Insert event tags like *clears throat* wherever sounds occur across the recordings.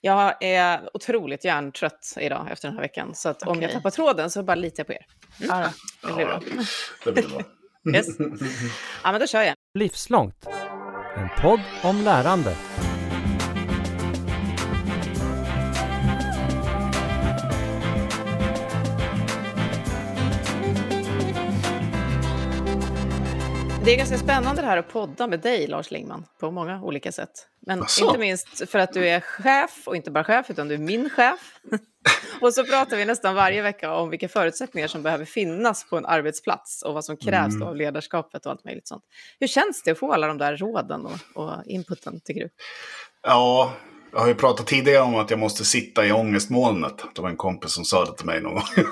Jag är otroligt hjärntrött idag efter den här veckan. Så att om jag tappar tråden så bara litar jag på er. Mm. det blir bra. Det blir bra. Yes. Ja, men då kör jag. Livslångt. En podd om lärande. Det är ganska spännande det här att podda med dig, Lars Lingman, på många olika sätt. Men Asså? inte minst för att du är chef, och inte bara chef, utan du är min chef. *laughs* och så pratar vi nästan varje vecka om vilka förutsättningar som behöver finnas på en arbetsplats och vad som krävs Mm. av ledarskapet och allt möjligt sånt. Hur känns det att få alla de där råden och, och inputen, tycker du? Ja, jag har ju pratat tidigare om att jag måste sitta i ångestmolnet. Det var en kompis som sa det till mig någon gång. *laughs*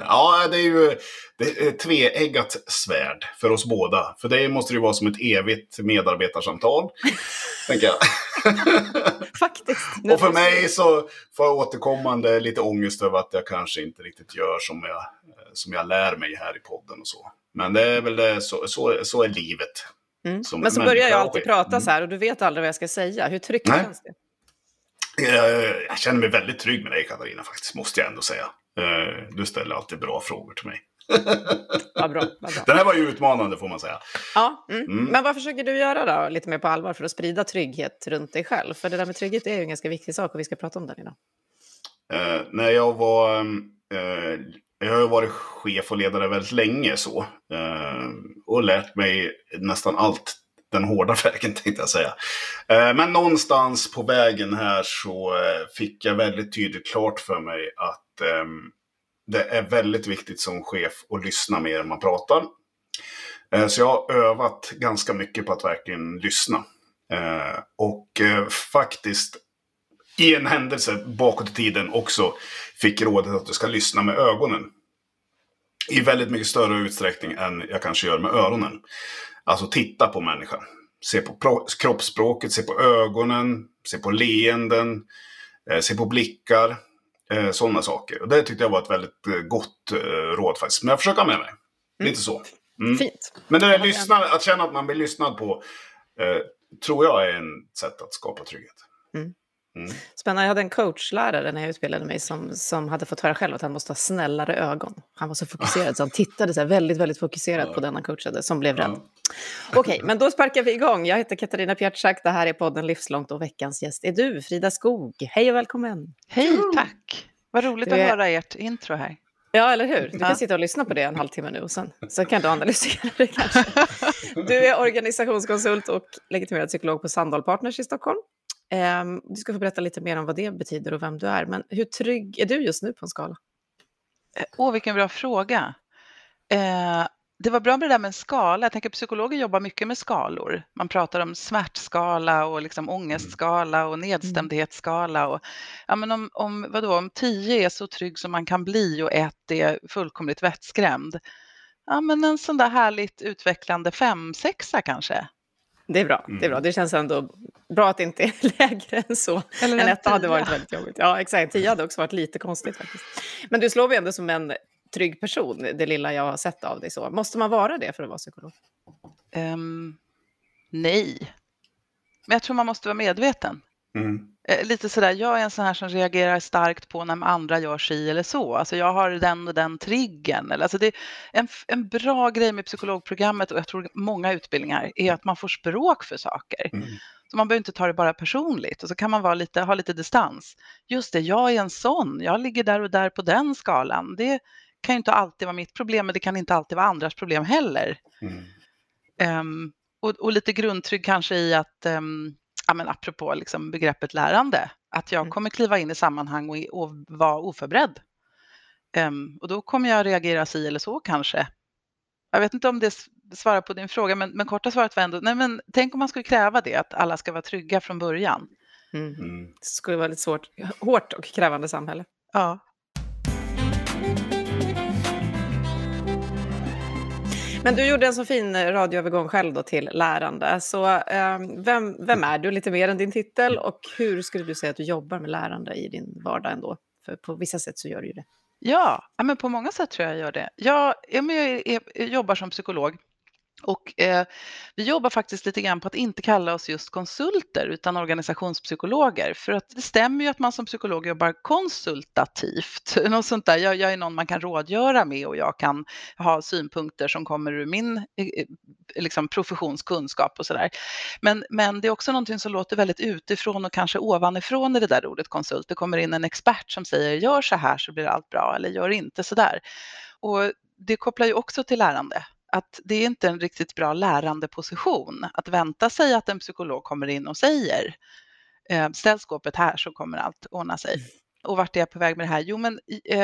ja, det är ju det är tveeggat svärd för oss båda. För dig måste det ju vara som ett evigt medarbetarsamtal, *laughs* tänker jag. *laughs* Faktiskt. Och för mig så får jag återkommande lite ångest över att jag kanske inte riktigt gör som jag, som jag lär mig här i podden och så. Men det är väl det, så, så, så är livet. Mm. som Men så börjar jag alltid prata Mm. så här och du vet aldrig vad jag ska säga. Hur tryggt Nej. känns det? Jag, jag känner mig väldigt trygg med dig Katarina faktiskt, måste jag ändå säga. Eh, Du ställer alltid bra frågor till mig. *laughs* Vad bra. Vad bra. Den här var ju utmanande får man säga. Ja, mm. Mm. Men vad försöker du göra då, lite mer på allvar, för att sprida trygghet runt dig själv? För det där med trygghet är ju en ganska viktig sak och vi ska prata om den idag. Eh, när jag var... eh, jag har ju varit chef och ledare väldigt länge så. Eh, och lärt mig nästan allt den hårda *laughs* vägen tänkte jag säga. Eh, men någonstans på vägen här så eh, fick jag väldigt tydligt klart för mig att ehm, det är väldigt viktigt som chef att lyssna mer än man pratar. Eh, Så jag har övat ganska mycket på att verkligen lyssna. Eh, Och eh, faktiskt i en händelse bakåt i tiden också fick rådet att du ska lyssna med ögonen. I väldigt mycket större utsträckning än jag kanske gör med öronen. Alltså titta på människan. Se på kroppsspråket, se på ögonen, se på leenden, eh, se på blickar. Eh, Sådana saker. Och det tyckte jag var ett väldigt eh, gott råd faktiskt. Men jag försöker ha med mig. Lite så. Mm. Fint. Men det där lyssna, att känna att man blir lyssnad på eh, tror jag är ett sätt att skapa trygghet. Spännande. Jag hade en coachlärare när jag utbildade mig som, som hade fått höra själv att han måste ha snällare ögon. Han var så fokuserad så han tittade så här väldigt, väldigt fokuserat på den han coachade som blev rädd. *laughs* Okej, men då sparkar vi igång. Jag heter Katarina Pietschak, det här är podden Livslångt och veckans gäst är du, Frida Skog. Hej och välkommen! Hej, tack. Vad roligt Du att är- höra ert intro här. Ja, eller hur? Du kan Ja. sitta och lyssna på det en halvtimme nu och sen så kan du analysera det kanske. *laughs* Du är organisationskonsult och legitimerad psykolog på Sandal Partners i Stockholm. Ehm, du ska få berätta lite mer om vad det betyder och vem du är. Men hur trygg är du just nu på en skala? Eh, Åh, vilken bra fråga. Eh, det var bra med det där med en skala. Jag tänker psykologer jobbar mycket med skalor. Man pratar om smärtskala och liksom ångestskala och nedstämdhetsskala. Och, ja, men om, om, vadå, om 10 är så trygg som man kan bli och 1 är fullkomligt vettskrämd. Ja, men en sån där härligt utvecklande 5-6 kanske. Det är bra. Det är bra. Det känns ändå bra att det inte är *laughs* lägre än så. Eller en etta hade varit väldigt jobbigt. Ja, exakt. Tio hade också varit lite konstigt faktiskt. Men du slår mig ändå som en trygg person, det lilla jag har sett av dig. så. Måste man vara det för att vara psykolog? Ehm, nej. Men jag tror man måste vara medveten. Mm. Eh, Lite sådär, jag är en sån här som reagerar starkt på när andra gör si eller så. Alltså jag har den och den triggen. Eller, alltså det är en, en bra grej med psykologprogrammet och jag tror många utbildningar är att man får språk för saker. Mm. Så man behöver inte ta det bara personligt och så kan man vara lite, ha lite distans. Just det, jag är en sån, jag ligger där och där på den skalan. Det kan ju inte alltid vara mitt problem men det kan inte alltid vara andras problem heller. Mm. Ehm, och, och lite grundtrygg kanske i att, um, ja, men apropå liksom begreppet lärande, att jag Mm. kommer kliva in i sammanhang och, och vara oförberedd. Ehm, och då kommer jag reagera si eller så kanske. Jag vet inte om det svarar på din fråga, men, men korta svaret var ändå, nej men tänk om man skulle kräva det, att alla ska vara trygga från början. Mm. Mm. Det skulle vara lite svårt, hårt och krävande samhälle. Ja. Men du gjorde en så fin eh, radioövergång själv då till lärande. Så eh, vem, vem är du lite mer än din titel och hur skulle du säga att du jobbar med lärande i din vardag ändå? För på vissa sätt så gör du ju det. Ja, men på många sätt tror jag jag gör det. Jag, jag, jag, jag jobbar som psykolog och eh, vi jobbar faktiskt lite grann på att inte kalla oss just konsulter utan organisationspsykologer. För att det stämmer ju att man som psykolog jobbar konsultativt. *laughs* Något sånt där. Jag, jag är någon man kan rådgöra med och jag kan ha synpunkter som kommer ur min eh, eh, liksom, professionskunskap och sådär. Men, men det är också någonting som låter väldigt utifrån och kanske ovanifrån i det där ordet konsult. Det kommer in en expert som säger gör så här så blir allt bra eller gör inte så där. Och det kopplar ju också till lärande att det är inte en riktigt bra lärandeposition att vänta sig att en psykolog kommer in och säger eh, ställ skåpet här så kommer allt ordna sig. Mm. Och vart är jag på väg med det här? Jo, men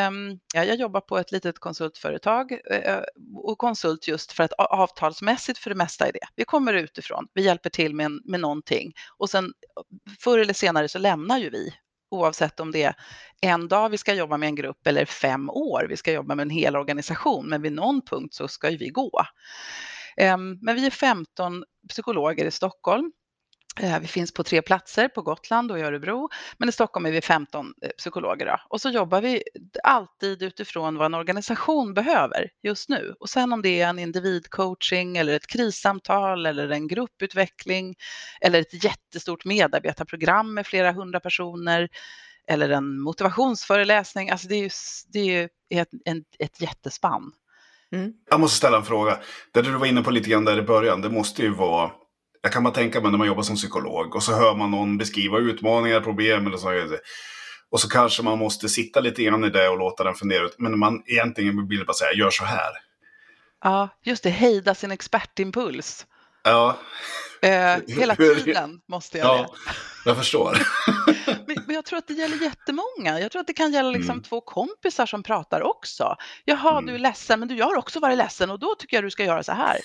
um, ja, jag jobbar på ett litet konsultföretag uh, och konsult just för att avtalsmässigt för det mesta är det. Vi kommer utifrån, vi hjälper till med, med någonting och sen förr eller senare så lämnar ju vi oavsett om det är en dag vi ska jobba med en grupp eller fem år vi ska jobba med en hel organisation, men vid någon punkt så ska ju vi gå. Ehm, men vi är 15 psykologer i Stockholm vi finns på tre platser, på Gotland och i Örebro, men i Stockholm är vi 15 eh, psykologer. Då. Och så jobbar vi alltid utifrån vad en organisation behöver just nu. Och sen om det är en individcoaching eller ett krissamtal eller en grupputveckling eller ett jättestort medarbetarprogram med flera hundra personer eller en motivationsföreläsning, alltså det är ju, det är ett, ett, ett jättespann. Mm. Jag måste ställa en fråga. Det du var inne på lite grann där i början, det måste ju vara jag kan bara tänka mig när man jobbar som psykolog och så hör man någon beskriva utmaningar, problem eller så. Och så kanske man måste sitta lite grann i det och låta den fundera ut. Men man egentligen vill bara säga, gör så här. Ja, just det, hejda sin expertimpuls. Ja. Eh, hela tiden måste jag ja, det. Jag förstår. *laughs* tror att det gäller jättemånga. Jag tror att det kan gälla liksom mm. två kompisar som pratar också. Jaha, mm. du är ledsen, men du, jag har också varit ledsen och då tycker jag du ska göra så här.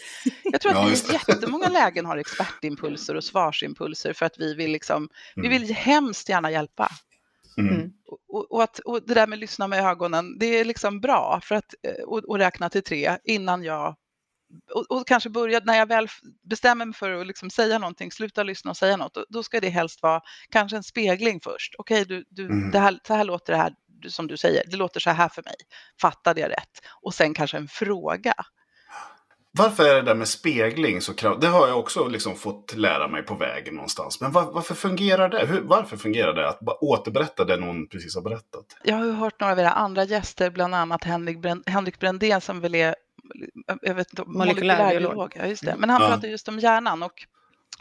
Jag tror att *laughs* ja, vi i jättemånga lägen har expertimpulser och svarsimpulser för att vi vill, liksom, mm. vi vill hemskt gärna hjälpa. Mm. mm. Och, och, att, och det där med att lyssna med ögonen, det är liksom bra för att eh, och, och räkna till tre innan jag och, och, kanske börja, när jag väl bestämmer mig för att liksom säga någonting, sluta lyssna och säga något, då, ska det helst vara kanske en spegling först. Okej, okay, du, du, mm. det här, så här låter det här som du säger, det låter så här för mig. Fattade jag rätt? Och sen kanske en fråga. Varför är det där med spegling så krav... Det har jag också liksom fått lära mig på vägen någonstans. Men var, varför fungerar det? Hur, varför fungerar det att bara återberätta det någon precis har berättat? Jag har hört några av era andra gäster, bland annat Henrik, Bränd, Henrik Brändén som väl är jag vet inte, molekylärbiolog. Ja, just det. Men han ja. pratar just om hjärnan och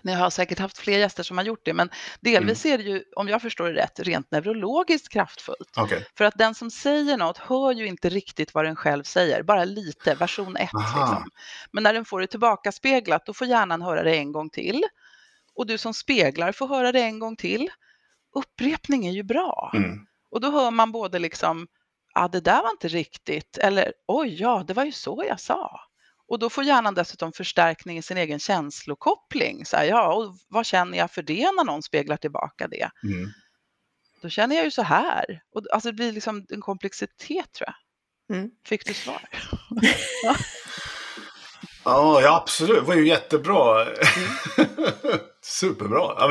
ni har säkert haft fler gäster som har gjort det, men delvis mm. är det ju, om jag förstår det rätt, rent neurologiskt kraftfullt. Okay. För att den som säger något hör ju inte riktigt vad den själv säger, bara lite, version 1. Liksom. Men när den får det tillbaka speglat, då får hjärnan höra det en gång till. Och du som speglar får höra det en gång till. Upprepning är ju bra. Mm. Och då hör man både liksom ah, det där var inte riktigt, eller oj, ja, det var ju så jag sa. Och då får hjärnan dessutom förstärkning i sin egen känslokoppling. Så här, ja, och vad känner jag för det när någon speglar tillbaka det? Mm. Då känner jag ju så här. Och, alltså, det blir liksom en komplexitet tror jag. Mm. Fick du svar? *laughs* ja. ja, absolut. Det var ju jättebra. Mm. *laughs* Superbra. Ja,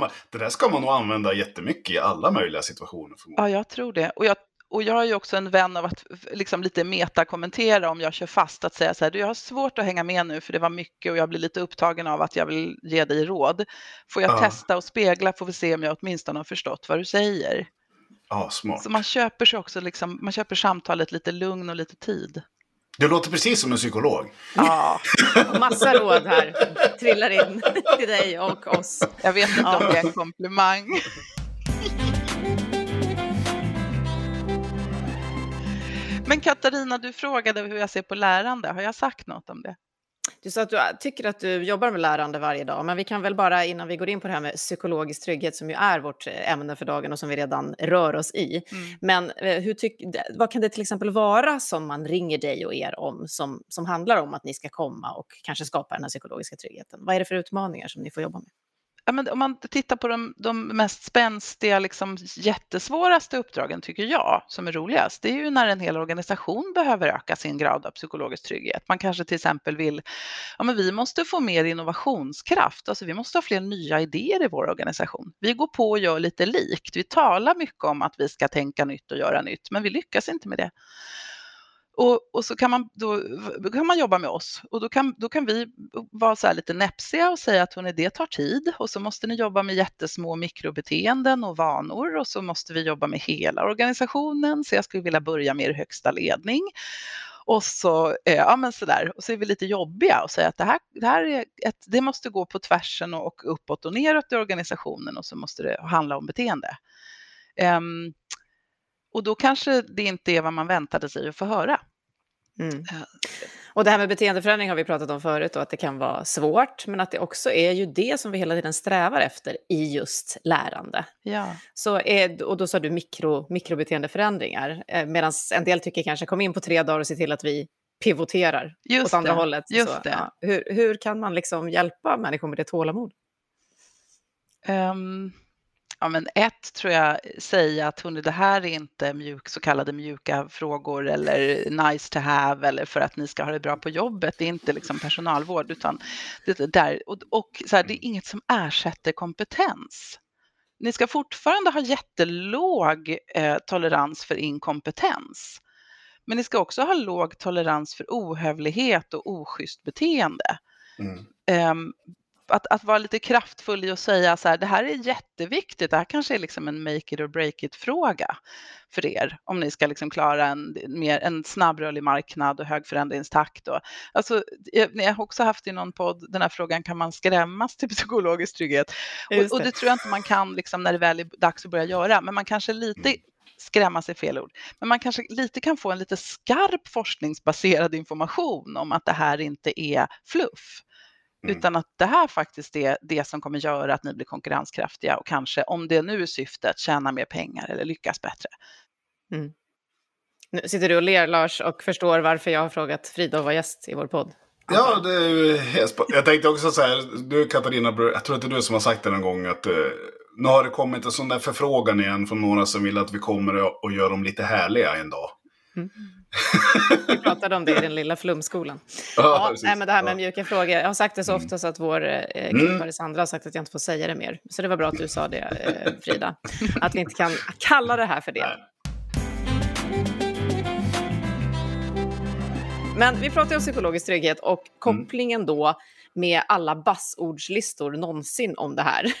men det där ska man nog använda jättemycket i alla möjliga situationer. Ja, jag tror det. Och jag och jag är ju också en vän av att liksom lite metakommentera om jag kör fast, att säga så här, du jag har svårt att hänga med nu för det var mycket och jag blir lite upptagen av att jag vill ge dig råd. Får jag ja. testa och spegla får vi se om jag åtminstone har förstått vad du säger. Ja, smart. Så man köper sig också, liksom, man köper samtalet lite lugn och lite tid. Du låter precis som en psykolog. Ja, *laughs* massa råd här trillar in till dig och oss. Jag vet inte om det är en komplimang. Men Katarina, du frågade hur jag ser på lärande. Har jag sagt något om det? Du sa att du tycker att du jobbar med lärande varje dag, men vi kan väl bara innan vi går in på det här med psykologisk trygghet som ju är vårt eh, ämne för dagen och som vi redan rör oss i. Mm. Men eh, hur tyck, vad kan det till exempel vara som man ringer dig och er om som, som handlar om att ni ska komma och kanske skapa den här psykologiska tryggheten? Vad är det för utmaningar som ni får jobba med? Ja, men om man tittar på de, de mest spänstiga, liksom, jättesvåraste uppdragen tycker jag, som är roligast, det är ju när en hel organisation behöver öka sin grad av psykologisk trygghet. Man kanske till exempel vill, ja men vi måste få mer innovationskraft, alltså vi måste ha fler nya idéer i vår organisation. Vi går på och gör lite likt, vi talar mycket om att vi ska tänka nytt och göra nytt, men vi lyckas inte med det. Och, och, så kan man, då, kan man jobba med oss och då kan, då kan vi vara så lite näpsiga och säga att hörni, det tar tid och så måste ni jobba med jättesmå mikrobeteenden och vanor och så måste vi jobba med hela organisationen. Så jag skulle vilja börja med er högsta ledning. Och så, eh, ja men sådär, och så är vi lite jobbiga och säger att det här, det här är ett, det måste gå på tvärsen och uppåt och neråt i organisationen och så måste det handla om beteende. Um, och då kanske det inte är vad man väntade sig att få höra. Mm. Eh, och det här med beteendeförändring har vi pratat om förut och att det kan vara svårt, men att det också är ju det som vi hela tiden strävar efter i just lärande. Ja. Så är, och då sa du mikro, mikrobeteendeförändringar, eh, medan en del tycker kanske kom in på tre dagar och se till att vi pivoterar just åt andra det. hållet. Just så, det. Ja. Hur, hur kan man liksom hjälpa människor med det tålamod? Um, ja, men ett tror jag säga att hörni, det här är inte mjuk, så kallade mjuka frågor eller nice to have eller för att ni ska ha det bra på jobbet. Det är inte liksom personalvård utan det, där, och, och så här, det är inget som ersätter kompetens. Ni ska fortfarande ha jättelåg eh, tolerans för inkompetens. Men ni ska också ha låg tolerans för ohövlighet och oschysst beteende. Mm. Um, att, att vara lite kraftfull i att säga så här, det här är jätteviktigt, det här kanske är liksom en make it or break it fråga för er om ni ska liksom klara en, mer, en snabbrörlig marknad och hög förändringstakt. Och, alltså, jag, har också haft i någon podd den här frågan, kan man skrämmas till psykologisk trygghet? Det. Och, och, det tror jag inte man kan liksom, när det väl är dags att börja göra, men man kanske lite skrämmas är fel ord, men man kanske lite kan få en lite skarp forskningsbaserad information om att det här inte är fluff. Mm. Utan att det här faktiskt är det som kommer göra att ni blir konkurrenskraftiga och kanske, om det nu är syftet, tjäna mer pengar eller lyckas bättre. Mm. Nu sitter du och ler Lars och förstår varför jag har frågat Frida att vara gäst i vår podd. Ja, det är Jag tänkte också så här, du Katarina, jag tror inte du som har sagt det någon gång att uh, nu har det kommit en sån där förfrågan igen från några som vill att vi kommer och gör dem lite härliga en dag. Mm. Vi pratade om det i den lilla flumskolan. *laughs* Ja, nej, men det här med mjuka frågor. Jag har sagt det så ofta så att vår eh, klippare mm. Sandra har sagt att jag inte får säga det mer. Så det var bra att du sa det, eh, Frida. Att vi inte kan kalla det här för det. Men vi pratar om psykologisk trygghet och mm. kopplingen då med alla bassordslistor någonsin om det här. Mm.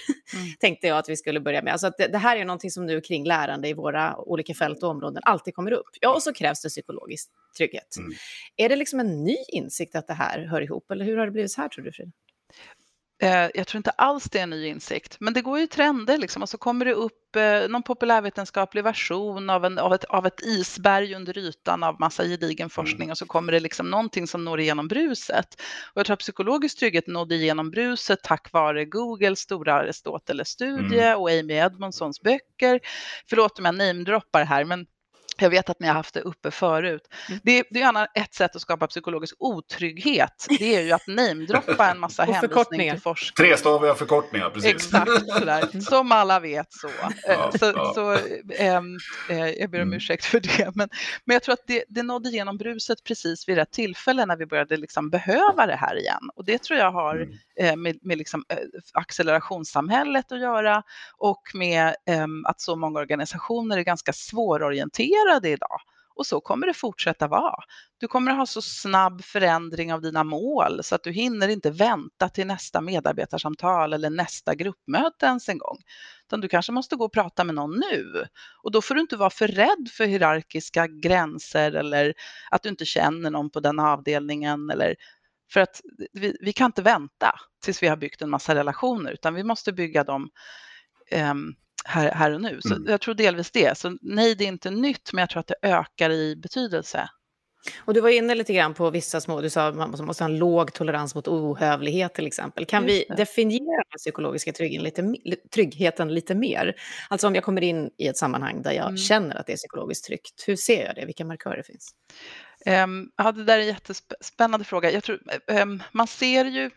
*laughs* Tänkte jag att vi skulle börja med. Alltså det, det, här är någonting som nu kring lärande i våra olika fält och områden alltid kommer upp. Ja, och så krävs det psykologisk trygghet. Mm. Är det liksom en ny insikt att det här hör ihop, eller hur har det blivit så här tror du Frida? Eh, jag tror inte alls det är en ny insikt, men det går ju trender liksom och så kommer det upp eh, någon populärvetenskaplig version av, en, av, ett, av ett isberg under ytan av massa gedigen mm. forskning och så kommer det liksom någonting som når igenom bruset. Och jag tror att psykologisk trygghet nådde igenom bruset tack vare Googles stora Aristoteles-studie mm. och Amy Edmondsons böcker. Förlåt om jag namedroppar här, men jag vet att ni har haft det uppe förut. Mm. Det, det är ett sätt att skapa psykologisk otrygghet. Det är ju att namedroppa en massa *laughs* hänvisningar till forskning. Trestaviga förkortningar, precis. Exakt, sådär. Som alla vet så. Ja, så, ja. så ähm, äh, jag ber om mm. ursäkt för det. Men, men jag tror att det, det nådde igenom bruset precis vid rätt tillfälle när vi började liksom behöva det här igen. Och det tror jag har mm. äh, med, med liksom, äh, accelerationssamhället att göra och med ähm, att så många organisationer är ganska svårorienterade det idag. Och så kommer det fortsätta vara. Du kommer att ha så snabb förändring av dina mål så att du hinner inte vänta till nästa medarbetarsamtal eller nästa gruppmöte ens en gång. Utan du kanske måste gå och prata med någon nu. Och då får du inte vara för rädd för hierarkiska gränser eller att du inte känner någon på den avdelningen. Eller, för att vi, vi kan inte vänta tills vi har byggt en massa relationer utan vi måste bygga dem um, här, här och nu. Så mm. jag tror delvis det. Så nej, det är inte nytt, men jag tror att det ökar i betydelse. Och du var inne lite grann på vissa små, du sa att man måste ha en låg tolerans mot ohövlighet till exempel. Kan vi definiera den psykologiska tryggheten lite, tryggheten lite mer? Alltså om jag kommer in i ett sammanhang där jag mm. känner att det är psykologiskt tryggt, hur ser jag det? Vilka markörer finns? Um, ja, det där är en jättespännande fråga. Jag tror, um, man ser ju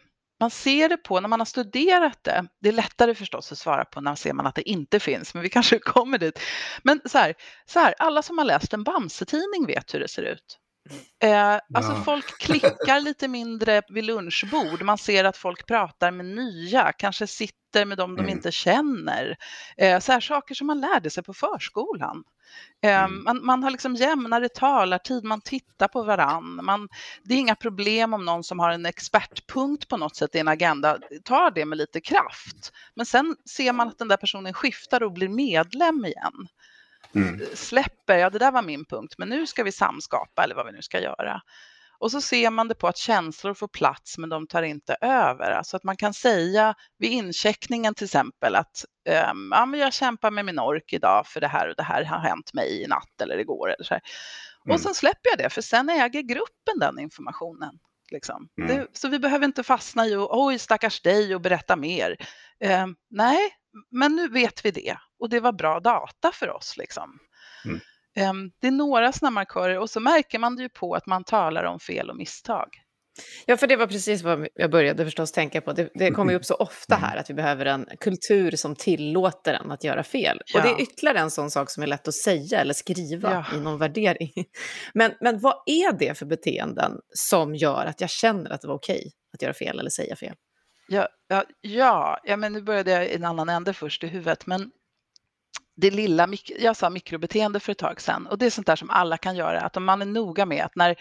man ser det på när man har studerat det. Det är lättare förstås att svara på när ser man att det inte finns, men vi *laughs* kanske kommer dit. Men så här, så här alla som har läst en Bamse-tidning vet hur det ser ut. Eh, alltså ja. folk klickar lite mindre vid lunchbord. Man ser att folk pratar med nya, kanske sitter med dem mm. de inte känner. Eh, så här saker som man lärde sig på förskolan. Eh, mm. man, man, har liksom jämnare talartid, man tittar på varann. Man, det är inga problem om någon som har en expertpunkt på något sätt i en agenda tar det med lite kraft. Men sen ser man att den där personen skiftar och blir medlem igen. Mm. Släpper, ja det där var min punkt, men nu ska vi samskapa eller vad vi nu ska göra. Och så ser man det på att känslor får plats men de tar inte över. Alltså att man kan säga vid incheckningen till exempel att um, ja, men jag kämpar med min ork idag för det här och det här har hänt mig i natt eller igår. Eller så mm. Och sen släpper jag det för sen äger gruppen den informationen. Liksom. Mm. Det, så vi behöver inte fastna i oj stackars dig och berätta mer. Um, nej, men nu vet vi det och det var bra data för oss. Liksom. Mm. Um, det är några sådana markörer och så märker man det ju på att man talar om fel och misstag. Ja, för det var precis vad jag började förstås tänka på. Det, det kommer ju upp så ofta här att vi behöver en kultur som tillåter en att göra fel. Ja. Och det är ytterligare en sån sak som är lätt att säga eller skriva ja. i någon värdering. Men, men vad är det för beteenden som gör att jag känner att det var okej att göra fel eller säga fel? Ja, ja, ja, ja men nu började jag i en annan ände först i huvudet, men det lilla, jag sa mikrobeteende för ett tag sedan och det är sånt där som alla kan göra, att om man är noga med att när,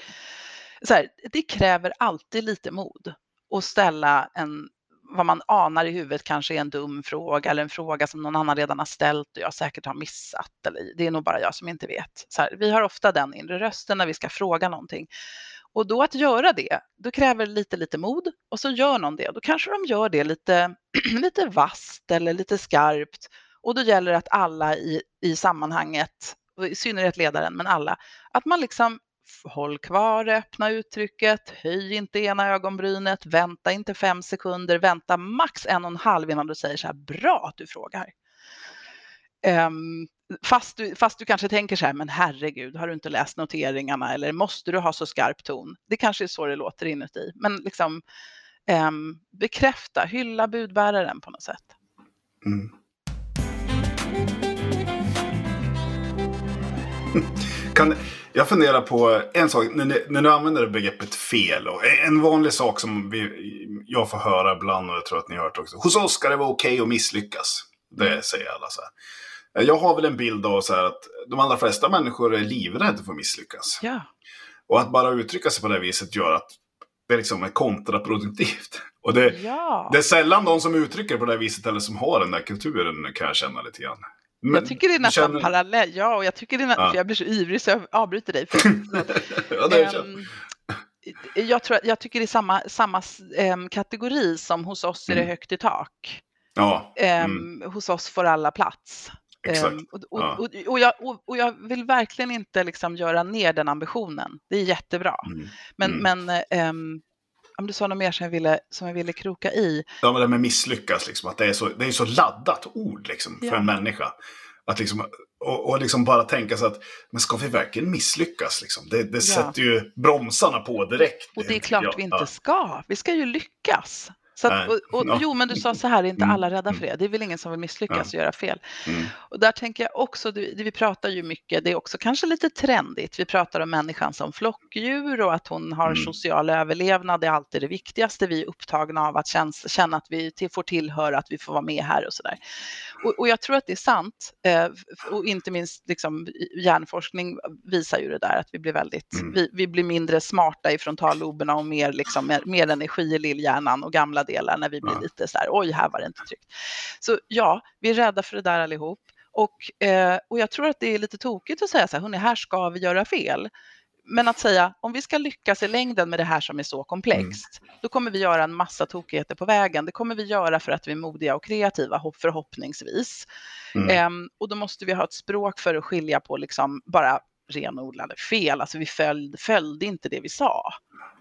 så här, det kräver alltid lite mod att ställa en, vad man anar i huvudet kanske är en dum fråga eller en fråga som någon annan redan har ställt och jag säkert har missat eller det är nog bara jag som inte vet. Så här, vi har ofta den inre rösten när vi ska fråga någonting och då att göra det, då kräver lite, lite mod och så gör någon det. Då kanske de gör det lite, *clears throat* lite vasst eller lite skarpt. Och då gäller det att alla i, i sammanhanget, i synnerhet ledaren, men alla, att man liksom håll kvar öppna uttrycket, höj inte ena ögonbrynet, vänta inte fem sekunder, vänta max en och en halv innan du säger så här, bra att du frågar. Um, fast, du, fast du kanske tänker så här, men herregud, har du inte läst noteringarna eller måste du ha så skarp ton? Det kanske är så det låter inuti, men liksom um, bekräfta, hylla budbäraren på något sätt. Mm. Kan, jag funderar på en sak, när ni, när ni använder begreppet fel. Och en vanlig sak som vi, jag får höra ibland, och jag tror att ni har hört också. Hos oss ska det vara okej okay att misslyckas. Det säger alla så här. Jag har väl en bild av så att de allra flesta människor är livrädda för att misslyckas. Ja. Och att bara uttrycka sig på det viset gör att det liksom är kontraproduktivt. Och det, ja. det är sällan de som uttrycker det på det viset eller som har den där kulturen kan jag känna lite grann. Men, jag tycker det är nästan känner... parallell. Ja, och jag tycker det är nästan, ja. för jag blir så ivrig så jag avbryter dig. *laughs* För, ja, det um, jag, tror, jag tycker det är samma, samma um, kategori som hos oss är det mm. högt i tak. Ja. Um, hos oss får alla plats. Um, och, och, ja. och, och, jag, och, jag, vill verkligen inte liksom göra ner den ambitionen. Det är jättebra. Mm. Men, mm. men um, om du sa något mer som jag ville, som jag ville kroka i. Ja, men det med misslyckas, liksom, att det är så, det är så laddat ord liksom, för ja. en människa. Att liksom, och, och liksom bara tänka sig att, men ska vi verkligen misslyckas? Liksom? Det, det ja. sätter ju bromsarna på direkt. Och det är klart jag. vi inte ska. Vi ska ju lyckas. Så att, och, och, ja. Jo, men du sa så här, är inte mm. alla rädda för det? Det är väl ingen som vill misslyckas ja. och göra fel. Mm. Och där tänker jag också, det, vi pratar ju mycket, det är också kanske lite trendigt. Vi pratar om människan som flockdjur och att hon har mm. social överlevnad, det är alltid det viktigaste. Vi är upptagna av att känns, känna att vi till, får tillhöra, att vi får vara med här och så där. Och, och jag tror att det är sant, eh, och inte minst liksom, hjärnforskning visar ju det där, att vi blir väldigt, mm. vi, vi, blir mindre smarta i frontalloberna och mer, liksom, mer, mer energi i lillhjärnan och gamla delar när vi blir lite så här, oj, här var det inte tryggt. Så ja, vi är rädda för det där allihop. Och, eh, och jag tror att det är lite tokigt att säga så här, hörni, här ska vi göra fel. Men att säga, om vi ska lyckas i längden med det här som är så komplext, mm. då kommer vi göra en massa tokigheter på vägen. Det kommer vi göra för att vi är modiga och kreativa, förhoppningsvis. Mm. Um, och då måste vi ha ett språk för att skilja på liksom bara renodlade fel. Alltså vi följde, följde inte det vi sa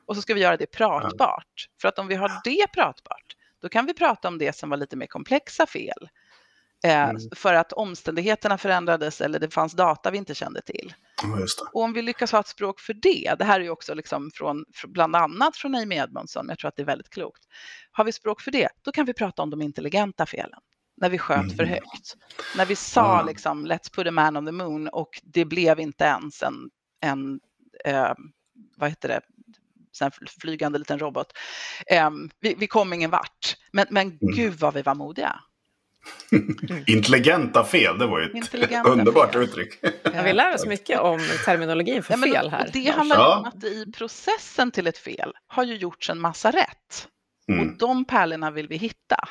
och så ska vi göra det pratbart. För att om vi har det pratbart, då kan vi prata om det som var lite mer komplexa fel. Eh, mm. För att omständigheterna förändrades eller det fanns data vi inte kände till. Och om vi lyckas ha ett språk för det, det här är ju också liksom från, bland annat från Amy Edmondson, jag tror att det är väldigt klokt. Har vi språk för det, då kan vi prata om de intelligenta felen. När vi sköt mm. för högt. När vi sa mm. liksom let's put a man on the moon och det blev inte ens en, en eh, vad heter det, sån flygande liten robot. Um, vi, vi kom ingen vart, men, men mm. gud vad vi var modiga. *laughs* Intelligenta fel, det var ju ett *laughs* underbart fel. uttryck. Ja, vi lär oss mycket om terminologin för ja, men, fel här. det handlar ja. om att i processen till ett fel har ju gjorts en massa rätt. Mm. Och de pärlorna vill vi hitta.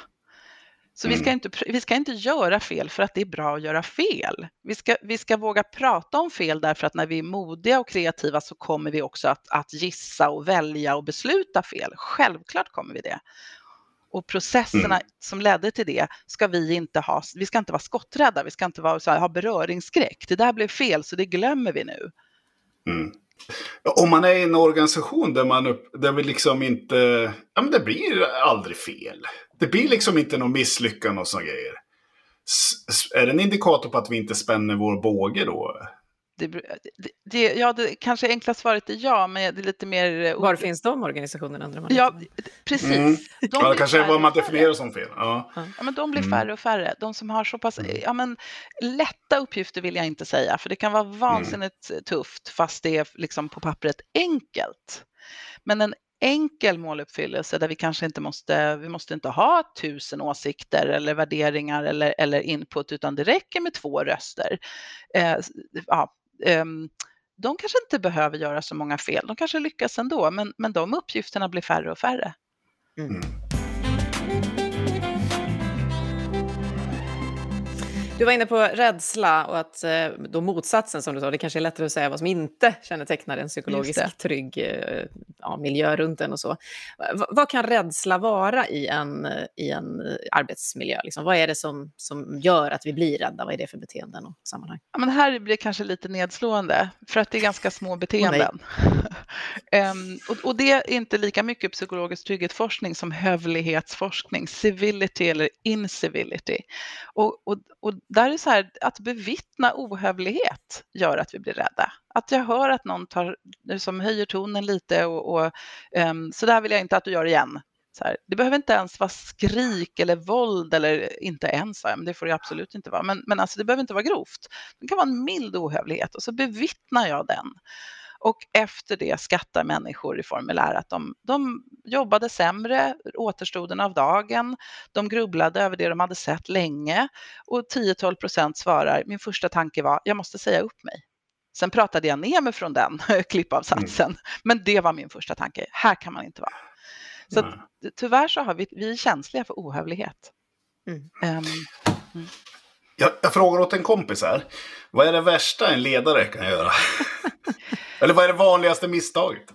Så mm. vi, ska mm. inte, vi ska inte göra fel för att det är bra att göra fel. Vi ska, vi ska våga prata om fel därför att när vi är modiga och kreativa så kommer vi också att, att gissa och välja och besluta fel. Självklart kommer vi det. Och processerna mm. som ledde till det ska vi inte ha. Vi ska inte vara skotträdda, vi ska inte vara, så här, ha beröringsskräck. Det där blev fel så det glömmer vi nu. Mm. Om man är i en organisation där man upp, där vi liksom inte, ja men det blir aldrig fel. Det blir liksom inte någon misslyckande och sådana grejer. S är det en indikator på att vi inte spänner vår båge då? Det, det, ja, det kanske enkla svaret är ja, men det är lite mer... Eh, Var finns de organisationerna undrar man? Ja, precis. Mm. De ja, det kanske är vad man definierar som fel. Ja. ja. men de blir mm. färre och färre. De som har så pass mm. ja, men, lätta uppgifter vill jag inte säga, för det kan vara mm. vansinnigt mm. tufft fast det är liksom på pappret enkelt. Men en enkel måluppfyllelse där vi kanske inte måste, vi måste inte ha tusen åsikter eller värderingar eller, eller input utan det räcker med två röster. Eh, ja, de kanske inte behöver göra så många fel, de kanske lyckas ändå, men, men de uppgifterna blir färre och färre. Mm. Du var inne på rädsla och att eh, då motsatsen som du sa, det kanske är lättare att säga vad som inte kännetecknar en psykologiskt trygg eh, ja, miljö runt en och så. V vad kan rädsla vara i en, i en arbetsmiljö? Liksom? Vad är det som, som gör att vi blir rädda? Vad är det för beteenden och sammanhang? Ja, men här blir det kanske lite nedslående, för att det är ganska små beteenden. Oh, um, *laughs* och, och, det är inte lika mycket psykologisk trygghetsforskning som hövlighetsforskning, civility eller incivility. Och, och, och där är det så här, att bevittna ohövlighet gör att vi blir rädda. Att jag hör att någon tar, som höjer tonen lite och, och um, så där vill jag inte att du gör igen. Så här, det behöver inte ens vara skrik eller våld eller inte ens, men det får det absolut inte vara. Men, men alltså, det behöver inte vara grovt. Det kan vara en mild ohövlighet och så bevittnar jag den. Och efter det skattar människor i formulär att de, de jobbade sämre återstoden av dagen. De grubblade över det de hade sett länge och 10-12 procent svarar min första tanke var jag måste säga upp mig. Sen pratade jag ner mig från den *laughs* klippavsatsen, mm. men det var min första tanke. Här kan man inte vara. Så mm. tyvärr så har vi, vi är känsliga för ohövlighet. Mm. Um, jag, jag, frågar åt en kompis här. Vad är det värsta en ledare kan göra? *laughs* Eller vad är det vanligaste misstaget?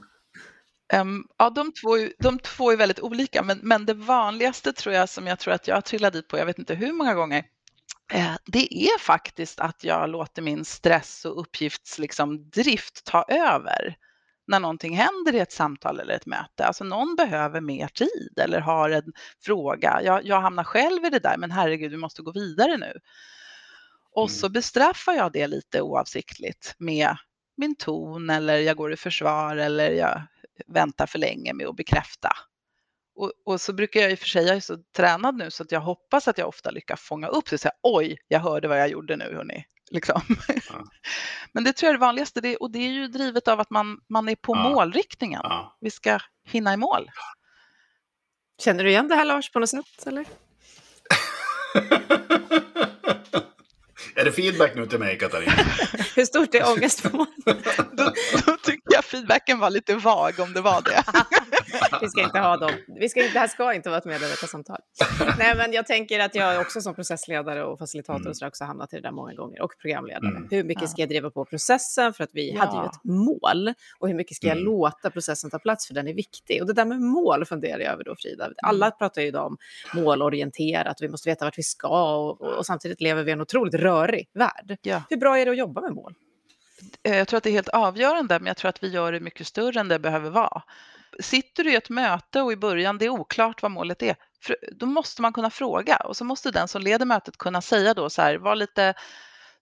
Um, ja, de två, de två är väldigt olika, men, men det vanligaste tror jag som jag tror att jag trillar dit på, jag vet inte hur många gånger, det är faktiskt att jag låter min stress och uppgiftsdrift liksom, ta över när någonting händer i ett samtal eller ett möte. Alltså någon behöver mer tid eller har en fråga. Jag, jag hamnar själv i det där, men herregud, vi måste gå vidare nu. Och så mm. bestraffar jag det lite oavsiktligt med min ton eller jag går i försvar eller jag väntar för länge med att bekräfta. Och, och, så brukar jag i och för sig, jag är så tränad nu så att jag hoppas att jag ofta lyckas fånga upp det och säga oj, jag hörde vad jag gjorde nu hörni. *laughs* Liksom. Ja. Men det tror jag är det vanligaste det, och det är ju drivet av att man, man är på ja. målriktningen. Ja. Vi ska hinna i mål. Känner du igen det här Lars på något sätt? Eller? *laughs* Är det feedback nu till mig, Katarina? *laughs* Hur stort är ångestmoln? då, då tycker jag feedbacken var lite vag om det var det. *laughs* vi ska inte ha dem. Vi ska, det här ska inte vara ett medarbetarsamtal. *laughs* Nej, men jag tänker att jag också som processledare och facilitator mm. så också hamnat i det där många gånger. Och programledare. Mm. Hur mycket ska jag driva på processen? För att vi ja. hade ju ett mål. Och hur mycket ska jag mm. låta processen ta plats? För den är viktig. Och det där med mål funderar jag över då, Frida. Mm. Alla pratar ju idag om målorienterat. Vi måste veta vart vi ska. Och, och, och samtidigt lever vi i en otroligt rörig värld. Ja. Hur bra är det att jobba med mål? Eh, jag tror att det är helt avgörande, men jag tror att vi gör det mycket större än det behöver vara sitter du i ett möte och i början det är oklart vad målet är, då måste man kunna fråga och så måste den som leder mötet kunna säga då så här, var lite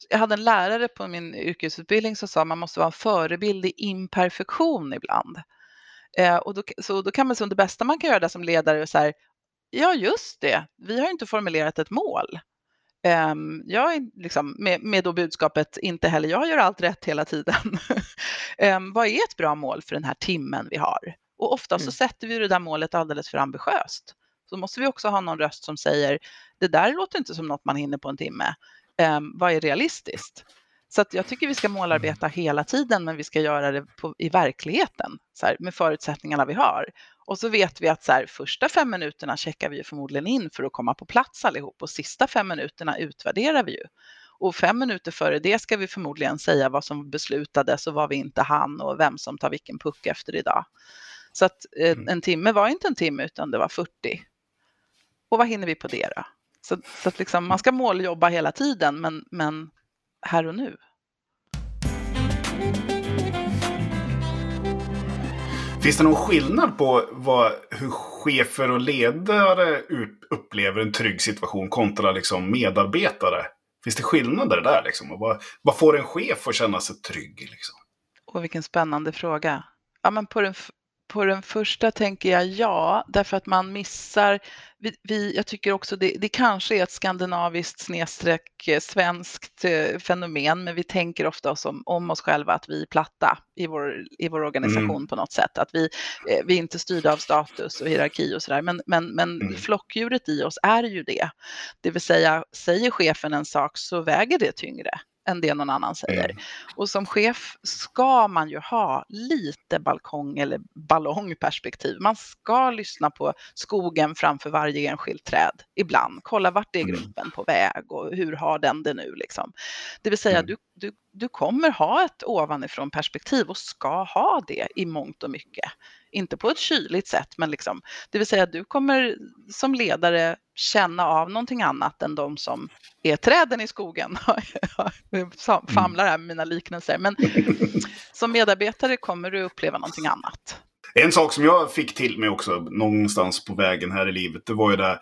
jag hade en lärare på min yrkesutbildning som sa att man måste vara en förebild i imperfektion ibland. Eh, och då, så då kan man som det bästa man kan göra där som ledare så här, ja just det, vi har inte formulerat ett mål. Eh, jag är liksom med, med då budskapet inte heller jag gör allt rätt hela tiden. *laughs* eh, vad är ett bra mål för den här timmen vi har? Och ofta mm. så sätter vi det där målet alldeles för ambitiöst. Så måste vi också ha någon röst som säger det där låter inte som något man hinner på en timme. Um, vad är realistiskt? Så jag tycker vi ska målarbeta hela tiden, men vi ska göra det på, i verkligheten så här, med förutsättningarna vi har. Och så vet vi att så här, första fem minuterna checkar vi förmodligen in för att komma på plats allihop och sista fem minuterna utvärderar vi ju. Och fem minuter före det ska vi förmodligen säga vad som beslutades och vad vi inte hann och vem som tar vilken puck efter idag. Så att eh, mm. en timme var inte en timme utan det var 40. Och vad hinner vi på det då? Så, så att liksom, man ska måljobba hela tiden men, men här och nu. Finns det någon skillnad på vad, hur chefer och ledare upplever en trygg situation kontra liksom medarbetare? Finns det skillnader där? Liksom? Och vad, vad får en chef att känna sig trygg? Liksom? Och vilken spännande fråga. Ja, men på den på den första tänker jag ja, därför att man missar, vi, vi, jag tycker också det, det kanske är ett skandinaviskt snedstreck eh, svenskt eh, fenomen, men vi tänker ofta oss om, om, oss själva att vi är platta i vår, i vår organisation mm. på något sätt, att vi, eh, vi är inte styrda av status och hierarki och sådär, men, men, men mm. flockdjuret i oss är ju det. Det vill säga, säger chefen en sak så väger det tyngre än det någon annan säger. Mm. Och som chef ska man ju ha lite balkong eller ballongperspektiv. Man ska lyssna på skogen framför varje enskilt träd ibland. Kolla vart är mm. gruppen på väg och hur har den det nu liksom. Det vill säga mm. du, du, du kommer ha ett ovanifrån perspektiv och ska ha det i mångt och mycket inte på ett kyligt sätt, men liksom, det vill säga att du kommer som ledare känna av någonting annat än de som är träden i skogen. *laughs* Jag famlar här med mina liknelser, men som medarbetare kommer du uppleva någonting annat. En sak som jag fick till mig också någonstans på vägen här i livet, det var ju där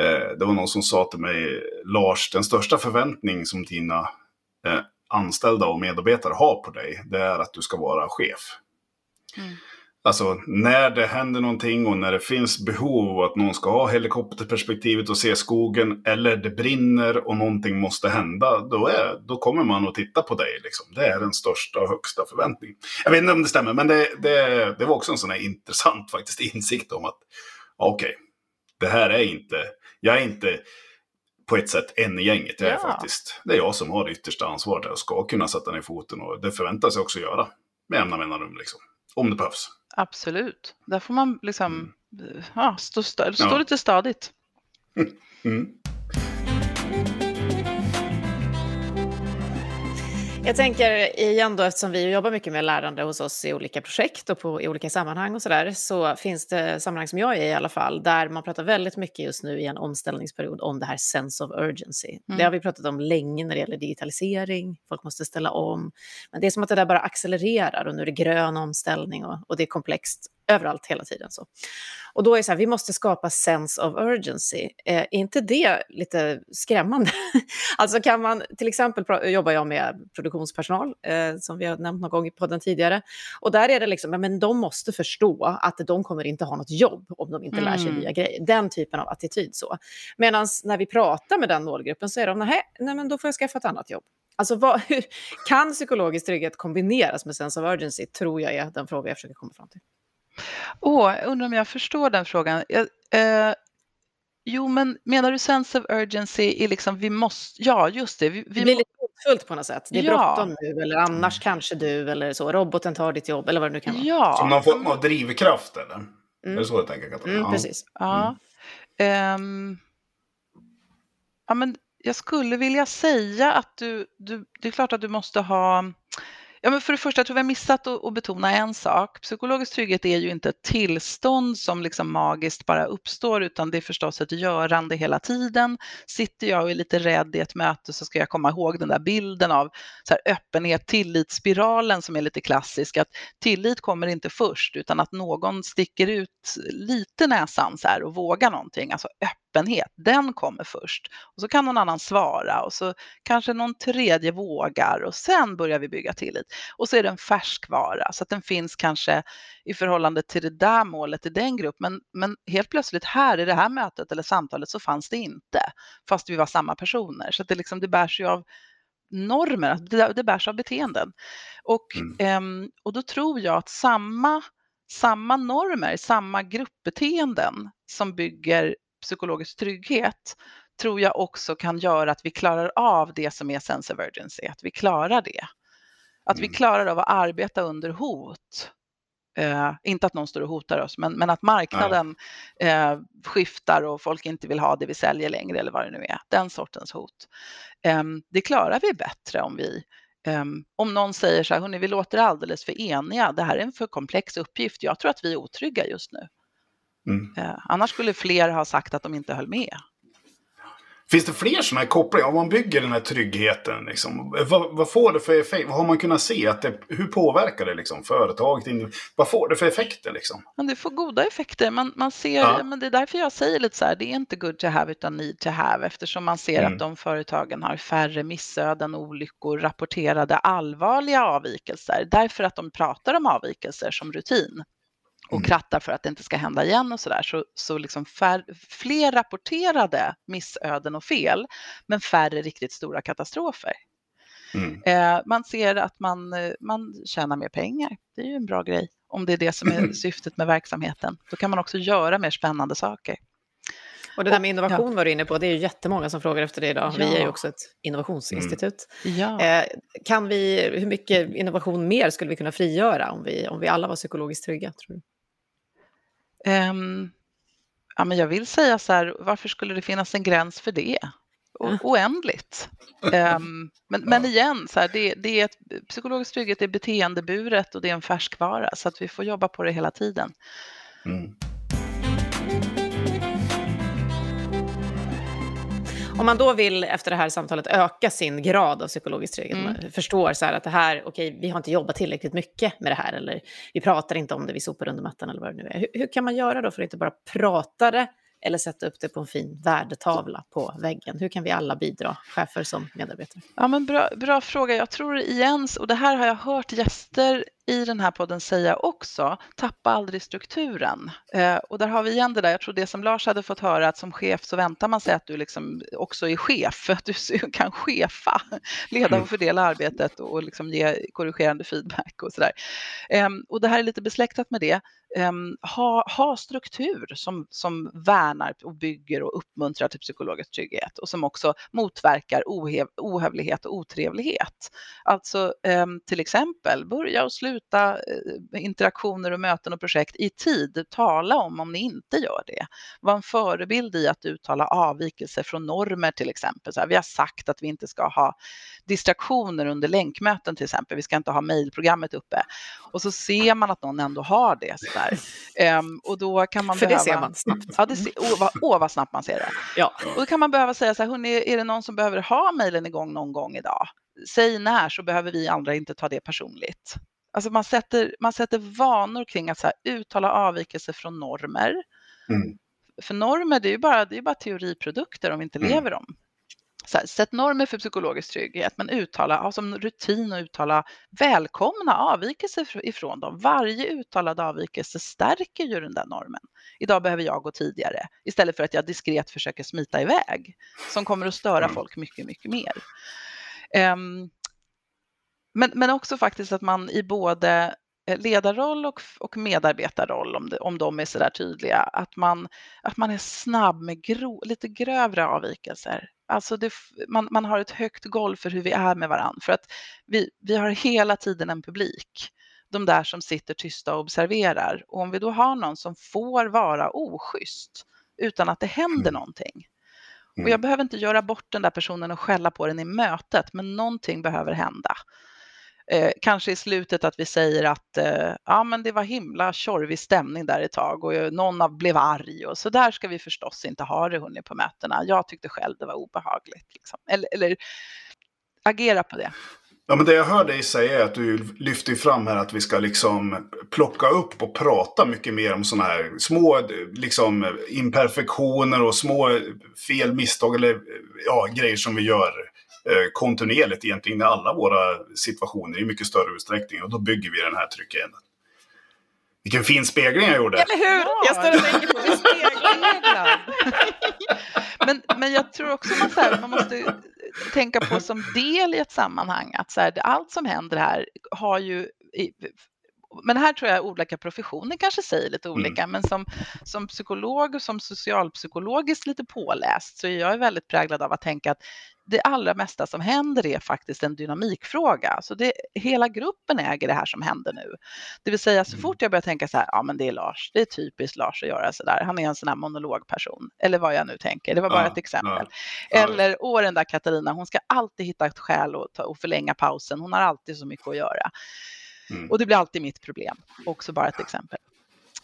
eh, det var någon som sa till mig, Lars, den största förväntning som dina eh, anställda och medarbetare har på dig, det är att du ska vara chef. Mm. Alltså när det händer någonting och när det finns behov av att någon ska ha helikopterperspektivet och se skogen eller det brinner och någonting måste hända, då, är, då kommer man att titta på dig. Liksom. Det är den största och högsta förväntningen. Jag vet inte om det stämmer, men det, det, det var också en sån här intressant faktiskt insikt om att okej, okay, det här är inte, jag är inte på ett sätt en i gänget. Jag är ja. faktiskt, det är jag som har det yttersta ansvaret och ska kunna sätta ner foten och det förväntas jag också göra med jämna mellanrum. Liksom, om det behövs. Absolut. Där får man liksom mm. ja, stå, stå, stå ja. lite stadigt. *laughs* Mm. Jag tänker igen då, eftersom vi jobbar mycket med lärande hos oss i olika projekt och på, i olika sammanhang och sådär, så finns det sammanhang som jag är i i alla fall, där man pratar väldigt mycket just nu i en omställningsperiod om det här sense of urgency. Mm. Det har vi pratat om länge när det gäller digitalisering, folk måste ställa om, men det är som att det där bara accelererar och nu är det grön omställning och, och det är komplext överallt hela tiden. Så. Och då är det så här, vi måste skapa sense of urgency. Eh, är inte det lite skrämmande? *laughs* alltså kan man, till exempel jobbar jag med produktionspersonal, eh, som vi har nämnt någon gång i podden tidigare. Och där är det liksom, men de måste förstå att de kommer inte ha något jobb om de inte mm. lär sig mm. nya grejer. Den typen av attityd så. Medan när vi pratar med den målgruppen så är de, nej, nej men då får jag skaffa ett annat jobb. Alltså vad, hur, *laughs* kan psykologisk trygghet kombineras med sense of urgency? Tror jag är den fråga jag försöker komma fram till. Åh, oh, undrar om jag förstår den frågan. Jag, eh, jo, men menar du sense of urgency i liksom vi måste, ja just det. Vi, vi det blir lite hotfullt på något sätt. Det är ja. bråttom nu, eller annars kanske du, eller så. Roboten tar ditt jobb, eller vad det nu kan vara. Ja. Som någon form av drivkraft, eller? Mm. Är det så du tänker, Katarina? Mm, precis. Ja. Um, ja, men jag skulle vilja säga att du, du, det är klart att du måste ha Ja, men för det första, jag tror vi har missat att, att, betona en sak. Psykologisk trygghet är ju inte ett tillstånd som liksom magiskt bara uppstår, utan det är förstås ett görande hela tiden. Sitter jag och är lite rädd i ett möte så ska jag komma ihåg den där bilden av så här, öppenhet, tillitsspiralen som är lite klassisk, att tillit kommer inte först, utan att någon sticker ut lite näsan så här och vågar någonting, alltså öppenhet, den kommer först. Och så kan någon annan svara och så kanske någon tredje vågar och sen börjar vi bygga tillit. Och så är det en färskvara så att den finns kanske i förhållande till det där målet i den gruppen. Men, men helt plötsligt här i det här mötet eller samtalet så fanns det inte, fast vi var samma personer. Så att det, liksom, det bärs ju av normer, det, det bärs av beteenden. Och, mm. eh, och då tror jag att samma, samma normer, samma gruppbeteenden som bygger psykologisk trygghet tror jag också kan göra att vi klarar av det som är sense of urgency, att vi klarar det. Att vi mm. klarar av att arbeta under hot. Eh, inte att någon står och hotar oss, men, men att marknaden eh, skiftar och folk inte vill ha det vi säljer längre eller vad det nu är. Den sortens hot. Eh, det klarar vi bättre om vi Um, om någon säger så här, hörni, vi låter alldeles för eniga, det här är en för komplex uppgift, jag tror att vi är otrygga just nu. Mm. Uh, annars skulle fler ha sagt att de inte höll med. Finns det fler sådana här kopplingar? Om man bygger den här tryggheten, liksom, vad, vad, får det för effekt? Vad har man kunnat se? Att det, hur påverkar det liksom, företaget? Vad får det för effekter? Liksom? Men det får goda effekter. Man, man ser, ja. men det är därför jag säger lite så här, det är inte good to have utan need to have eftersom man ser mm. att de företagen har färre missöden, olyckor, rapporterade allvarliga avvikelser därför att de pratar om avvikelser som rutin och mm. krattar för att det inte ska hända igen och så där. Så, så liksom fär, fler rapporterade missöden och fel, men färre riktigt stora katastrofer. Mm. Eh, man ser att man, man tjänar mer pengar. Det är ju en bra grej om det är det som är *clears throat* syftet med verksamheten. Då kan man också göra mer spännande saker. Och det där med innovation ja. var du inne på, det är ju jättemånga som frågar efter det idag. Ja. Vi är ju också ett innovationsinstitut. Mm. Ja. Eh, kan vi, hur mycket innovation mer skulle vi kunna frigöra om vi, om vi alla var psykologiskt trygga? Tror du? Um, ja, men jag vill säga så här, varför skulle det finnas en gräns för det? O oändligt. Um, men, men igen, så här, det, det, är ett, psykologisk trygghet är beteendeburet och det är en färskvara så att vi får jobba på det hela tiden. Mm. Om man då vill efter det här samtalet öka sin grad av psykologisk trygghet, mm. man förstår så att det här, okej, okay, vi har inte jobbat tillräckligt mycket med det här, eller vi pratar inte om det, vi sopar under mattan eller vad det nu är. Hur, hur kan man göra då för att inte bara prata det, eller sätta upp det på en fin värdetavla på väggen? Hur kan vi alla bidra, chefer som medarbetare? Ja, men bra, bra fråga. Jag tror igen, och det här har jag hört gäster i den här podden säga också, tappa aldrig strukturen. Eh, och där har vi igen det där, jag tror det som Lars hade fått höra, att som chef så väntar man sig att du liksom också är chef, för att du *laughs* kan chefa, leda och mm. fördela arbetet och liksom ge korrigerande feedback och sådär. Eh, och det här är lite besläktat med det. Eh, ha, ha struktur som, som värnar och bygger och uppmuntrar till psykologisk trygghet och som också motverkar ohev, ohövlighet och otrevlighet. Alltså ehm, till exempel börja och sluta sluta eh, interaktioner och möten och projekt i tid. Tala om om ni inte gör det. Var en förebild i att uttala avvikelser från normer till exempel. Så här, vi har sagt att vi inte ska ha distraktioner under länkmöten till exempel. Vi ska inte ha mejlprogrammet uppe. Och så ser man att någon ändå har det. Så. Um, och då kan man För behöva... det ser man snabbt. Ja, det ser... åh, vad, åh, vad snabbt man ser det. Ja. Och då kan man behöva säga så här, hörni, är det någon som behöver ha mejlen igång någon gång idag? Säg när så behöver vi andra inte ta det personligt. Alltså man sätter, man sätter vanor kring att så här, uttala avvikelser från normer. Mm. För normer det är ju bara, det är bara teoriprodukter om vi inte mm. lever dem. Så här, sätt normer för psykologisk trygghet, men uttala, ha som rutin att uttala välkomna avvikelser ifrån dem. Varje uttalad avvikelse stärker ju den där normen. Idag behöver jag gå tidigare istället för att jag diskret försöker smita iväg som kommer att störa mm. folk mycket, mycket mer. Um, men, men också faktiskt att man i både eh, ledarroll och, och medarbetarroll, om, det, om de är sådär tydliga, att man, att man är snabb med gro, lite grövre avvikelser. Alltså det, man, man har ett högt golv för hur vi är med varandra, för att vi, vi har hela tiden en publik de där som sitter tysta och observerar. Och om vi då har någon som får vara oschysst utan att det händer mm. någonting. Och jag mm. behöver inte göra bort den där personen och skälla på den i mötet, men någonting behöver hända. Eh, kanske i slutet att vi säger att eh, ja, men det var himla tjorvig stämning där ett tag och eh, någon av blev arg och så där ska vi förstås inte ha det hunnit på mötena. Jag tyckte själv det var obehagligt. Liksom. Eller, eller agera på det. Ja, men det jag hör dig säga är att du lyfter fram här att vi ska liksom plocka upp och prata mycket mer om sådana här små liksom, imperfektioner och små fel, misstag eller ja, grejer som vi gör eh, kontinuerligt egentligen i alla våra situationer i mycket större utsträckning. Och då bygger vi den här tryckenden. Vilken fin spegling jag gjorde! Eller hur! Ja, jag står och tänker på det. Speglad. *laughs* men, men jag tror också man, så här, man måste tänka på som del i ett sammanhang att så här, allt som händer här har ju men här tror jag olika professioner kanske säger lite mm. olika, mm. men som, som psykolog och som socialpsykologiskt lite påläst så är jag väldigt präglad av att tänka att det allra mesta som händer är faktiskt en dynamikfråga. Så det, hela gruppen äger det här som händer nu. Det vill säga så mm. fort jag börjar tänka så här, ja men det är Lars, det är typiskt Lars att göra så där. Han är en sån här monologperson. Eller vad jag nu tänker, det var bara ja, ett exempel. Ja, Eller, åh den där Katarina, hon ska alltid hitta ett skäl och, ta, och förlänga pausen. Hon har alltid så mycket att göra. Mm. Och det blir alltid mitt problem. Också bara ett exempel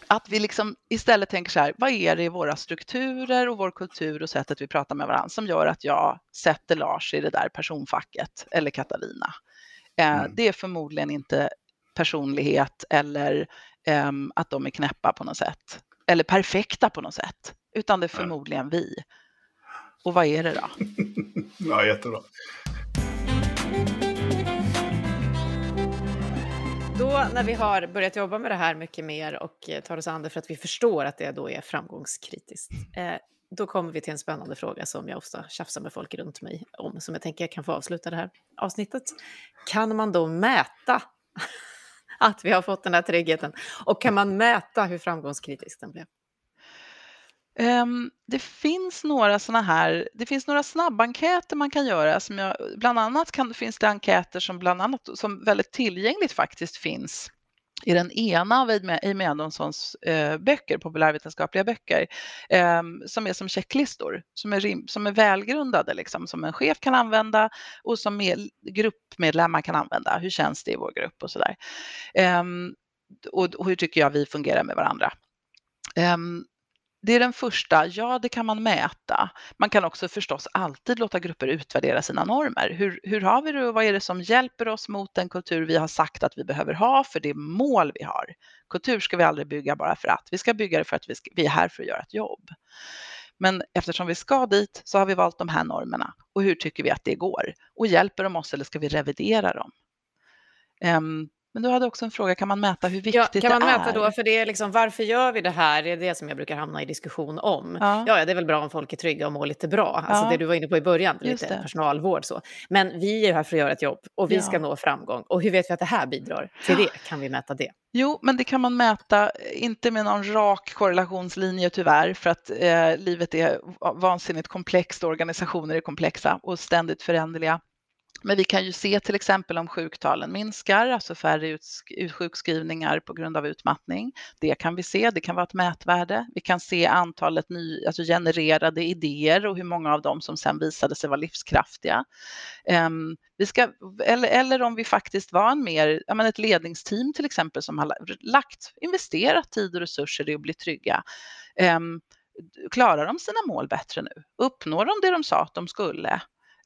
att vi liksom istället tänker så här, vad är det i våra strukturer och vår kultur och sättet vi pratar med varandra som gör att jag sätter Lars i det där personfacket eller Katarina? Eh, mm. Det är förmodligen inte personlighet eller um, att de är knäppa på något sätt eller perfekta på något sätt, utan det är förmodligen vi. Och vad är det då? *laughs* ja, jättebra. Då när vi har börjat jobba med det här mycket mer och eh, tar oss an det för att vi förstår att det då är framgångskritiskt, eh, då kommer vi till en spännande fråga som jag ofta tjafsar med folk runt mig om, som jag tänker jag kan få avsluta det här avsnittet. Kan man då mäta *laughs* att vi har fått den här tryggheten? Och kan man mäta hur framgångskritisk den blev? Um, det finns några såna här, det finns några snabbenkäter man kan göra som jag, bland annat kan, finns det enkäter som bland annat som väldigt tillgängligt faktiskt finns i den ena av Amy Adamsons eh, böcker, populärvetenskapliga böcker, eh, som är som checklistor, som är, rim, som är välgrundade, liksom, som en chef kan använda och som med, gruppmedlemmar kan använda. Hur känns det i vår grupp och sådär. Eh, och, och hur tycker jag vi fungerar med varandra? Ehm, det är den första, ja det kan man mäta. Man kan också förstås alltid låta grupper utvärdera sina normer. Hur, hur har vi det och vad är det som hjälper oss mot den kultur vi har sagt att vi behöver ha för det mål vi har? Kultur ska vi aldrig bygga bara för att, vi ska bygga det för att vi, ska, vi är här för att göra ett jobb. Men eftersom vi ska dit så har vi valt de här normerna och hur tycker vi att det går? Och hjälper de oss eller ska vi revidera dem? Um, men du hade också en fråga, kan man mäta hur viktigt ja, kan man det mäta är? Då, för det är liksom, varför gör vi det här? Det är det som jag brukar hamna i diskussion om. Ja, ja det är väl bra om folk är trygga och mår lite bra. Alltså ja. det du var inne på i början, lite det. personalvård så. Men vi är här för att göra ett jobb och vi ja. ska nå framgång. Och hur vet vi att det här bidrar till det? Kan vi mäta det? Jo, men det kan man mäta, inte med någon rak korrelationslinje tyvärr, för att eh, livet är vansinnigt komplext, organisationer är komplexa och ständigt föränderliga. Men vi kan ju se till exempel om sjuktalen minskar, alltså färre sjukskrivningar på grund av utmattning. Det kan vi se, det kan vara ett mätvärde. Vi kan se antalet ny, alltså genererade idéer och hur många av dem som sen visade sig vara livskraftiga. Um, vi ska, eller, eller om vi faktiskt var en mer, ja, men ett ledningsteam till exempel som har lagt, investerat tid och resurser i att bli trygga. Um, klarar de sina mål bättre nu? Uppnår de det de sa att de skulle?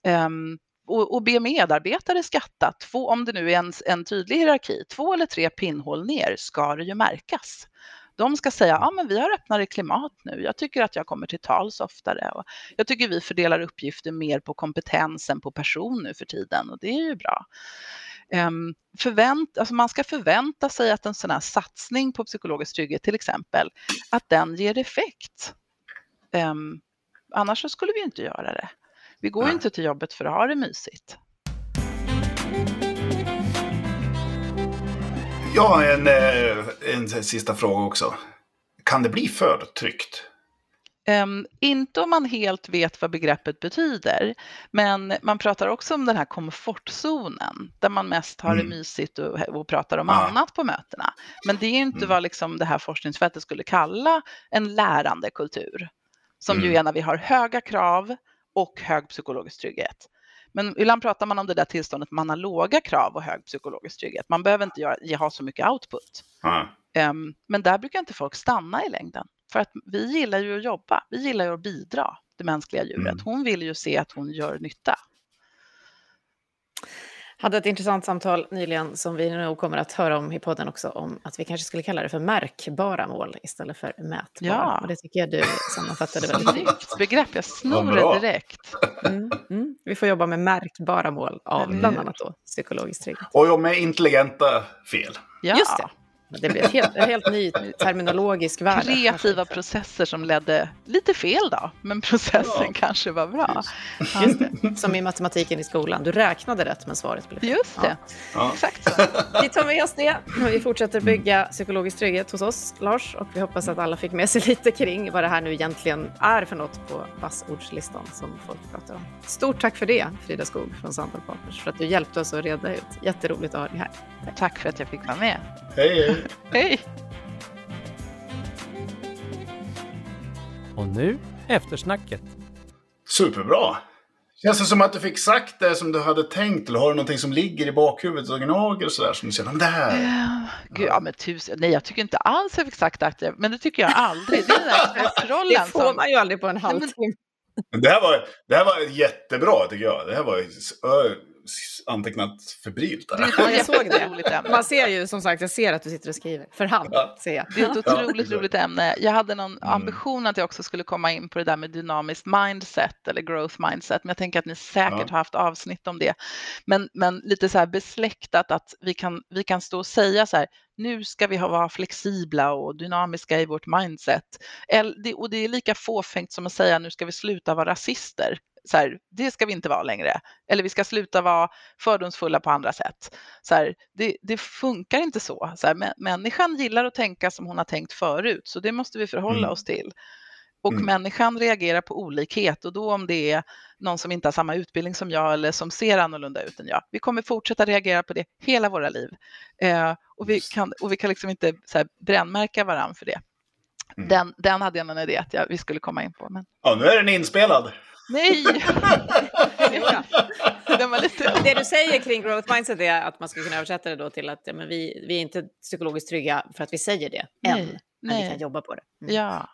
Um, och, och be medarbetare skatta, två, om det nu är en, en tydlig hierarki, två eller tre pinnhål ner ska det ju märkas. De ska säga, ja men vi har öppnare klimat nu, jag tycker att jag kommer till tals oftare. Och jag tycker vi fördelar uppgifter mer på kompetens än på person nu för tiden och det är ju bra. Um, förvänt, alltså man ska förvänta sig att en sån här satsning på psykologisk trygghet till exempel, att den ger effekt. Um, annars så skulle vi inte göra det. Vi går Nej. inte till jobbet för att ha det mysigt. Ja, en, eh, en sista fråga också. Kan det bli för tryggt? Um, inte om man helt vet vad begreppet betyder, men man pratar också om den här komfortzonen där man mest har mm. det mysigt och, och pratar om ja. annat på mötena. Men det är inte mm. vad liksom det här forskningsfältet skulle kalla en lärande kultur, som mm. ju är när vi har höga krav, och hög psykologisk trygghet. Men ibland pratar man om det där tillståndet man har låga krav och hög psykologisk trygghet. Man behöver inte göra, ha så mycket output. Um, men där brukar inte folk stanna i längden. För att vi gillar ju att jobba, vi gillar ju att bidra, det mänskliga djuret. Mm. Hon vill ju se att hon gör nytta. Hade ett intressant samtal nyligen som vi nog kommer att höra om i podden också, om att vi kanske skulle kalla det för märkbara mål istället för mätbara. Ja. Och det tycker jag du sammanfattade väldigt. Snyggt begrepp, jag snor det direkt. Mm, mm. Vi får jobba med märkbara mål av bland annat då psykologisk trygghet. Och med intelligenta fel. Ja. Just det. Det blir helt, en helt ny terminologisk värld. Kreativa processer som ledde lite fel då, men processen ja. kanske var bra. Just det. Som i matematiken i skolan. Du räknade rätt men svaret blev fel. Just det, ja. exakt så. Vi tar med oss det. Vi fortsätter bygga psykologisk trygghet hos oss, Lars. Och vi hoppas att alla fick med sig lite kring vad det här nu egentligen är för något på bassordslistan som folk pratar om. Stort tack för det, Frida Skog från Sandal Partners, för att du hjälpte oss att reda ut. Jätteroligt att ha dig här. Tack för att jag fick vara med. Hej, hej. Hej! Och nu eftersnacket. Superbra! Känns det som att du fick sagt det som du hade tänkt? Eller har du någonting som ligger i bakhuvudet och gnager och sådär som du säger, det här? Uh, gud, ja men tusen, nej jag tycker inte alls jag fick sagt det, men det tycker jag aldrig. Det är den där *laughs* Det får som... man ju aldrig på en halvtimme. Det här, var, det här var jättebra tycker jag. Det här var antecknat febrilt. Där. Ja, jag såg det. Man ser ju som sagt, jag ser att du sitter och skriver för hand. Ja. Ser jag. Det är ett otroligt ja. roligt ämne. Jag hade någon mm. ambition att jag också skulle komma in på det där med dynamiskt mindset eller growth mindset, men jag tänker att ni säkert ja. har haft avsnitt om det. Men, men lite så här besläktat att vi kan, vi kan stå och säga så här, nu ska vi vara flexibla och dynamiska i vårt mindset. Och det är lika fåfängt som att säga nu ska vi sluta vara rasister så här, det ska vi inte vara längre. Eller vi ska sluta vara fördomsfulla på andra sätt. Så här, det, det, funkar inte så. så här, människan gillar att tänka som hon har tänkt förut, så det måste vi förhålla mm. oss till. Och mm. människan reagerar på olikhet och då om det är någon som inte har samma utbildning som jag eller som ser annorlunda ut än jag. Vi kommer fortsätta reagera på det hela våra liv. Eh, och, vi kan, och vi kan liksom inte så här, brännmärka varandra för det. Mm. Den, den hade jag någon idé att jag, vi skulle komma in på. Men... Ja, nu är den inspelad. Nej! *laughs* det, lite... det du säger kring growth mindset är att man skulle kunna översätta det då till att ja, men vi, vi är inte psykologiskt trygga för att vi säger det än, Nej. men vi kan jobba på det. Mm. Ja.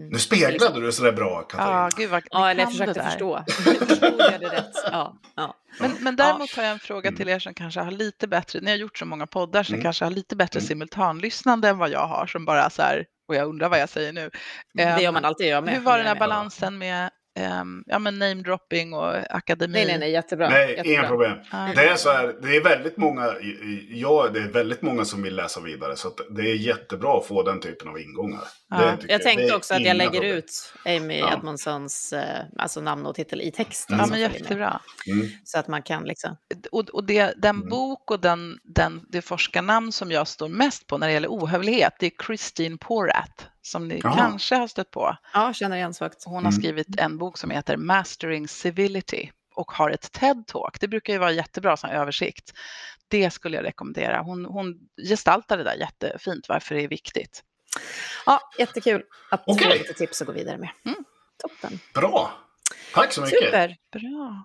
Mm. Nu speglade du sådär bra, Katarina. Ja, gud vad, ja eller jag försökte förstå. *laughs* Förstod jag det rätt? Ja, ja. Men, men däremot har jag en fråga till er som kanske har lite bättre, ni har gjort så många poddar så mm. ni kanske har lite bättre mm. simultanlyssnande än vad jag har som bara så här, och jag undrar vad jag säger nu. Det gör man alltid. Jag med. Hur var den här balansen med um, ja, men namedropping och akademi. Nej, nej, nej, jättebra. Nej, jättebra. inga problem. Ah. Det är så här, det är väldigt många, ja, det är väldigt många som vill läsa vidare. Så det är jättebra att få den typen av ingångar. Ah. jag tänkte också att jag lägger problem. ut Amy ja. Edmondsons eh, alltså namn och titel i texten. Ja, men jättebra. Mm. Så att man kan liksom... Och, och det, den mm. bok och den, den, det forskarnamn som jag står mest på när det gäller ohövlighet, det är Christine Porat som ni Jaha. kanske har stött på. Ja, känner igen svagt. Hon har mm. skrivit en bok som heter Mastering Civility och har ett TED-talk. Det brukar ju vara jättebra som översikt. Det skulle jag rekommendera. Hon, hon gestaltar det där jättefint, varför det är viktigt. Ja, jättekul att okay. få lite tips att gå vidare med. Mm. Toppen. Bra. Tack så mycket. Super. Bra.